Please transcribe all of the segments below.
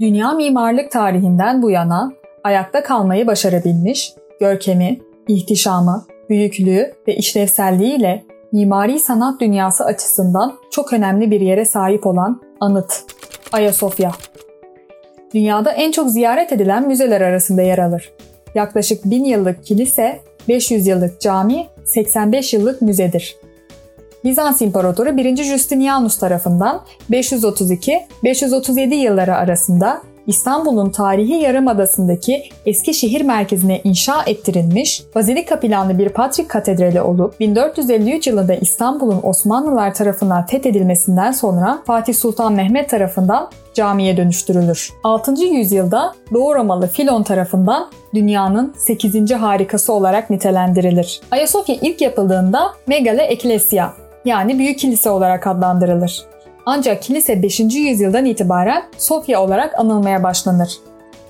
Dünya mimarlık tarihinden bu yana ayakta kalmayı başarabilmiş, görkemi, ihtişamı, büyüklüğü ve işlevselliğiyle mimari sanat dünyası açısından çok önemli bir yere sahip olan anıt, Ayasofya. Dünyada en çok ziyaret edilen müzeler arasında yer alır. Yaklaşık 1000 yıllık kilise, 500 yıllık cami, 85 yıllık müzedir. Bizans İmparatoru 1. Justinianus tarafından 532-537 yılları arasında İstanbul'un tarihi yarımadasındaki eski şehir merkezine inşa ettirilmiş bazilika planlı bir Patrik Katedrali olup 1453 yılında İstanbul'un Osmanlılar tarafından fethedilmesinden sonra Fatih Sultan Mehmet tarafından camiye dönüştürülür. 6. yüzyılda Doğu Romalı Filon tarafından dünyanın 8. harikası olarak nitelendirilir. Ayasofya ilk yapıldığında Megale Ecclesia yani Büyük Kilise olarak adlandırılır. Ancak kilise 5. yüzyıldan itibaren Sofya olarak anılmaya başlanır.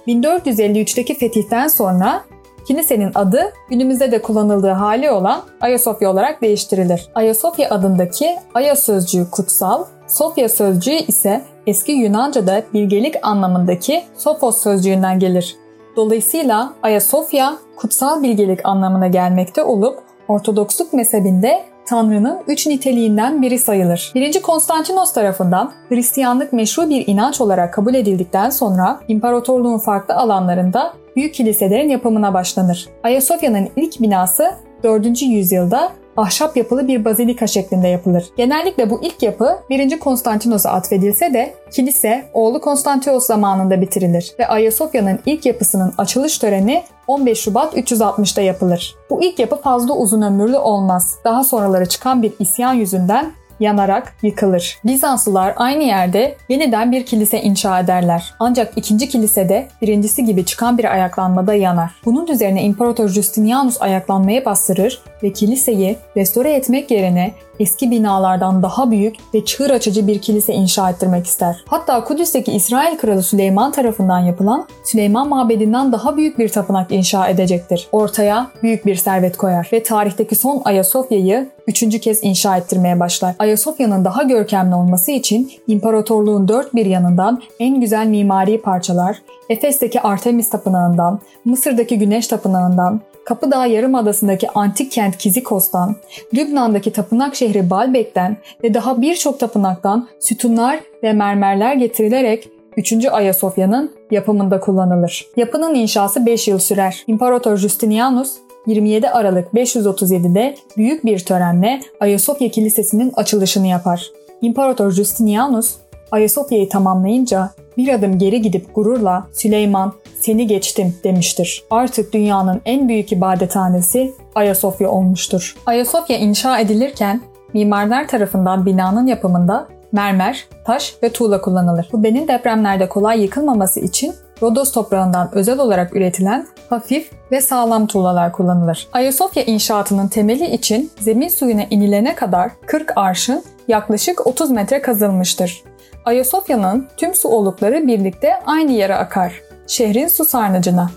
1453'teki fetihten sonra kilisenin adı günümüzde de kullanıldığı hali olan Ayasofya olarak değiştirilir. Ayasofya adındaki Aya sözcüğü kutsal, Sofya sözcüğü ise eski Yunanca'da bilgelik anlamındaki Sophos sözcüğünden gelir. Dolayısıyla Ayasofya kutsal bilgelik anlamına gelmekte olup Ortodoksluk mezhebinde Tanrı'nın üç niteliğinden biri sayılır. 1. Konstantinos tarafından Hristiyanlık meşru bir inanç olarak kabul edildikten sonra imparatorluğun farklı alanlarında büyük kiliselerin yapımına başlanır. Ayasofya'nın ilk binası 4. yüzyılda ahşap yapılı bir bazilika şeklinde yapılır. Genellikle bu ilk yapı 1. Konstantinos'a atfedilse de kilise oğlu Konstantios zamanında bitirilir ve Ayasofya'nın ilk yapısının açılış töreni 15 Şubat 360'da yapılır. Bu ilk yapı fazla uzun ömürlü olmaz. Daha sonraları çıkan bir isyan yüzünden yanarak yıkılır. Bizanslılar aynı yerde yeniden bir kilise inşa ederler. Ancak ikinci kilisede birincisi gibi çıkan bir ayaklanmada yanar. Bunun üzerine İmparator Justinianus ayaklanmaya bastırır ve kiliseyi restore etmek yerine eski binalardan daha büyük ve çığır açıcı bir kilise inşa ettirmek ister. Hatta Kudüs'teki İsrail Kralı Süleyman tarafından yapılan Süleyman Mabedi'nden daha büyük bir tapınak inşa edecektir. Ortaya büyük bir servet koyar ve tarihteki son Ayasofya'yı üçüncü kez inşa ettirmeye başlar. Ayasofya'nın daha görkemli olması için imparatorluğun dört bir yanından en güzel mimari parçalar, Efes'teki Artemis Tapınağı'ndan, Mısır'daki Güneş Tapınağı'ndan, Kapıdağ Yarımadası'ndaki antik kent Kizikos'tan, Lübnan'daki tapınak şehri Baalbek'ten ve daha birçok tapınaktan sütunlar ve mermerler getirilerek 3. Ayasofya'nın yapımında kullanılır. Yapının inşası 5 yıl sürer. İmparator Justinianus 27 Aralık 537'de büyük bir törenle Ayasofya Kilisesi'nin açılışını yapar. İmparator Justinianus Ayasofya'yı tamamlayınca bir adım geri gidip gururla Süleyman seni geçtim demiştir. Artık dünyanın en büyük ibadethanesi Ayasofya olmuştur. Ayasofya inşa edilirken mimarlar tarafından binanın yapımında mermer, taş ve tuğla kullanılır. Bu benin depremlerde kolay yıkılmaması için Rodos toprağından özel olarak üretilen hafif ve sağlam tuğlalar kullanılır. Ayasofya inşaatının temeli için zemin suyuna inilene kadar 40 arşın yaklaşık 30 metre kazılmıştır. Ayasofya'nın tüm su olukları birlikte aynı yere akar. Şehrin su sarnıcına.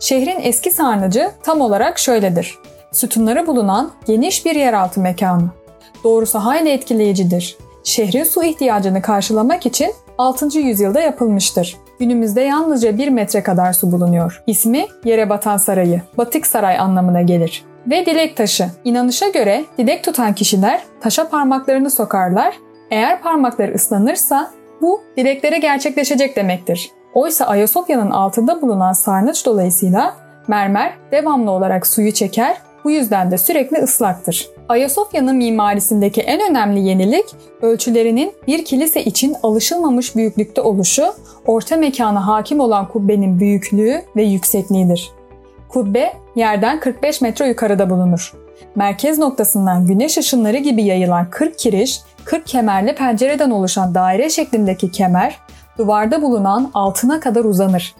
Şehrin eski sarnıcı tam olarak şöyledir. Sütunları bulunan geniş bir yeraltı mekanı. Doğrusu hayli etkileyicidir. Şehrin su ihtiyacını karşılamak için 6. yüzyılda yapılmıştır. Günümüzde yalnızca 1 metre kadar su bulunuyor. İsmi yere batan sarayı, batık saray anlamına gelir. Ve dilek taşı. İnanışa göre dilek tutan kişiler taşa parmaklarını sokarlar. Eğer parmakları ıslanırsa bu dileklere gerçekleşecek demektir. Oysa Ayasofya'nın altında bulunan sarnıç dolayısıyla mermer devamlı olarak suyu çeker, bu yüzden de sürekli ıslaktır. Ayasofya'nın mimarisindeki en önemli yenilik ölçülerinin bir kilise için alışılmamış büyüklükte oluşu, orta mekana hakim olan kubbenin büyüklüğü ve yüksekliğidir. Kubbe yerden 45 metre yukarıda bulunur. Merkez noktasından güneş ışınları gibi yayılan 40 kiriş, 40 kemerli pencereden oluşan daire şeklindeki kemer, duvarda bulunan altına kadar uzanır.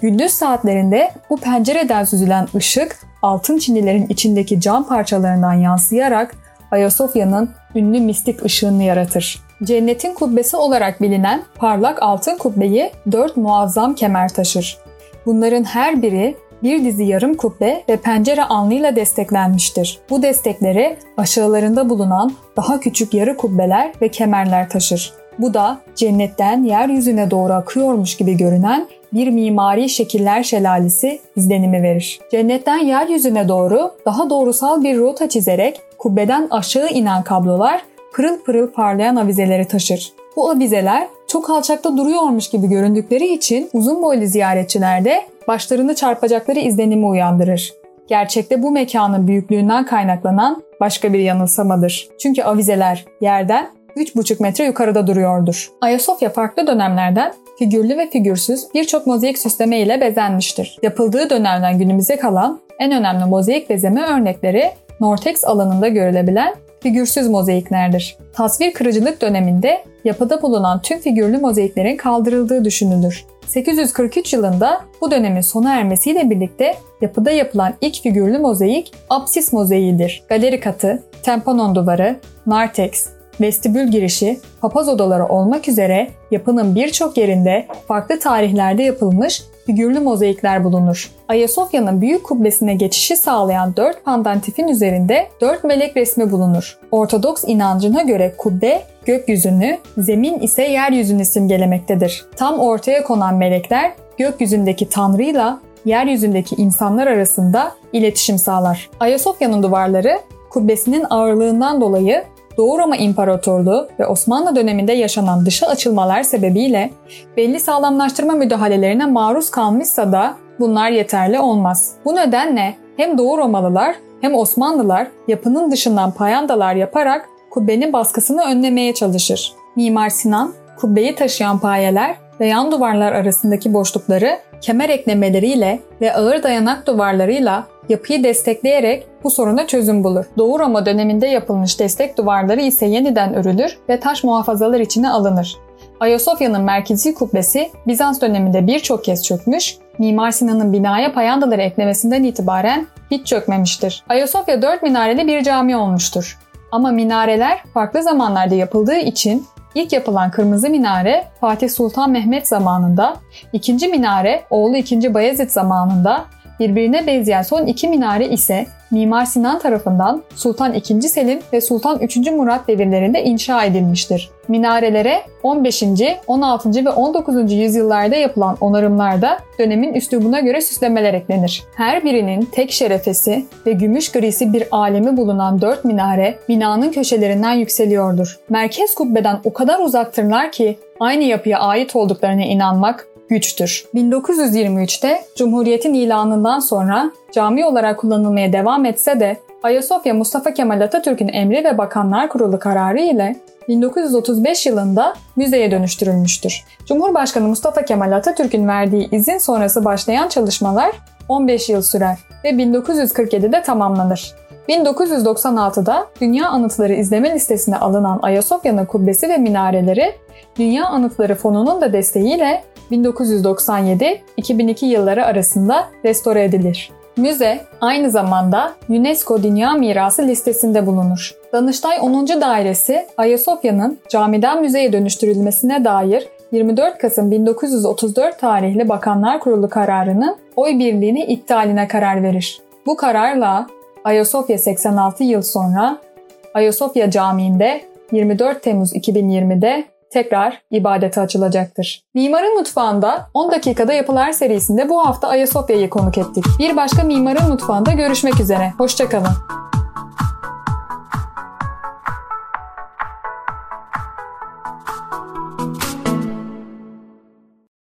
Gündüz saatlerinde bu pencereden süzülen ışık altın çinilerin içindeki cam parçalarından yansıyarak Ayasofya'nın ünlü mistik ışığını yaratır. Cennetin kubbesi olarak bilinen parlak altın kubbeyi dört muazzam kemer taşır. Bunların her biri bir dizi yarım kubbe ve pencere alnıyla desteklenmiştir. Bu destekleri aşağılarında bulunan daha küçük yarı kubbeler ve kemerler taşır. Bu da cennetten yeryüzüne doğru akıyormuş gibi görünen bir mimari şekiller şelalesi izlenimi verir. Cennetten yeryüzüne doğru daha doğrusal bir rota çizerek kubbeden aşağı inen kablolar pırıl pırıl parlayan avizeleri taşır. Bu avizeler çok alçakta duruyormuş gibi göründükleri için uzun boylu ziyaretçilerde başlarını çarpacakları izlenimi uyandırır. Gerçekte bu mekanın büyüklüğünden kaynaklanan başka bir yanılsamadır. Çünkü avizeler yerden 3,5 metre yukarıda duruyordur. Ayasofya farklı dönemlerden figürlü ve figürsüz birçok mozaik süsleme ile bezenmiştir. Yapıldığı dönemden günümüze kalan en önemli mozaik bezeme örnekleri Nortex alanında görülebilen figürsüz mozaiklerdir. Tasvir kırıcılık döneminde yapıda bulunan tüm figürlü mozaiklerin kaldırıldığı düşünülür. 843 yılında bu dönemin sona ermesiyle birlikte yapıda yapılan ilk figürlü mozaik apsis mozaiğidir. Galeri katı, tempanon duvarı, nartex, vestibül girişi, papaz odaları olmak üzere yapının birçok yerinde farklı tarihlerde yapılmış figürlü mozaikler bulunur. Ayasofya'nın büyük kubbesine geçişi sağlayan dört pandantifin üzerinde dört melek resmi bulunur. Ortodoks inancına göre kubbe gökyüzünü, zemin ise yeryüzünü simgelemektedir. Tam ortaya konan melekler gökyüzündeki tanrıyla yeryüzündeki insanlar arasında iletişim sağlar. Ayasofya'nın duvarları kubbesinin ağırlığından dolayı Doğu Roma İmparatorluğu ve Osmanlı döneminde yaşanan dışa açılmalar sebebiyle belli sağlamlaştırma müdahalelerine maruz kalmışsa da bunlar yeterli olmaz. Bu nedenle hem Doğu Romalılar hem Osmanlılar yapının dışından payandalar yaparak kubbenin baskısını önlemeye çalışır. Mimar Sinan, kubbeyi taşıyan payeler ve yan duvarlar arasındaki boşlukları kemer eklemeleriyle ve ağır dayanak duvarlarıyla yapıyı destekleyerek bu soruna çözüm bulur. Doğu Roma döneminde yapılmış destek duvarları ise yeniden örülür ve taş muhafazalar içine alınır. Ayasofya'nın merkezi kubbesi Bizans döneminde birçok kez çökmüş, Mimar Sinan'ın binaya payandaları eklemesinden itibaren hiç çökmemiştir. Ayasofya dört minareli bir cami olmuştur. Ama minareler farklı zamanlarda yapıldığı için ilk yapılan kırmızı minare Fatih Sultan Mehmet zamanında, ikinci minare oğlu 2. Bayezid zamanında Birbirine benzeyen son iki minare ise Mimar Sinan tarafından Sultan II. Selim ve Sultan III. Murat devirlerinde inşa edilmiştir. Minarelere 15. 16. ve 19. yüzyıllarda yapılan onarımlarda dönemin üslubuna göre süslemeler eklenir. Her birinin tek şerefesi ve gümüş grisi bir alemi bulunan dört minare binanın köşelerinden yükseliyordur. Merkez kubbeden o kadar uzaktırlar ki aynı yapıya ait olduklarına inanmak güçtür. 1923'te Cumhuriyet'in ilanından sonra cami olarak kullanılmaya devam etse de Ayasofya Mustafa Kemal Atatürk'ün emri ve Bakanlar Kurulu kararı ile 1935 yılında müzeye dönüştürülmüştür. Cumhurbaşkanı Mustafa Kemal Atatürk'ün verdiği izin sonrası başlayan çalışmalar 15 yıl sürer ve 1947'de tamamlanır. 1996'da Dünya Anıtları izleme listesine alınan Ayasofya'nın kubbesi ve minareleri Dünya Anıtları Fonu'nun da desteğiyle 1997-2002 yılları arasında restore edilir. Müze aynı zamanda UNESCO Dünya Mirası listesinde bulunur. Danıştay 10. Dairesi Ayasofya'nın camiden müzeye dönüştürülmesine dair 24 Kasım 1934 tarihli Bakanlar Kurulu kararının oy birliğini iptaline karar verir. Bu kararla Ayasofya 86 yıl sonra Ayasofya Camii'nde 24 Temmuz 2020'de tekrar ibadete açılacaktır. Mimarın Mutfağı'nda 10 dakikada yapılar serisinde bu hafta Ayasofya'yı konuk ettik. Bir başka Mimarın Mutfağı'nda görüşmek üzere. Hoşçakalın.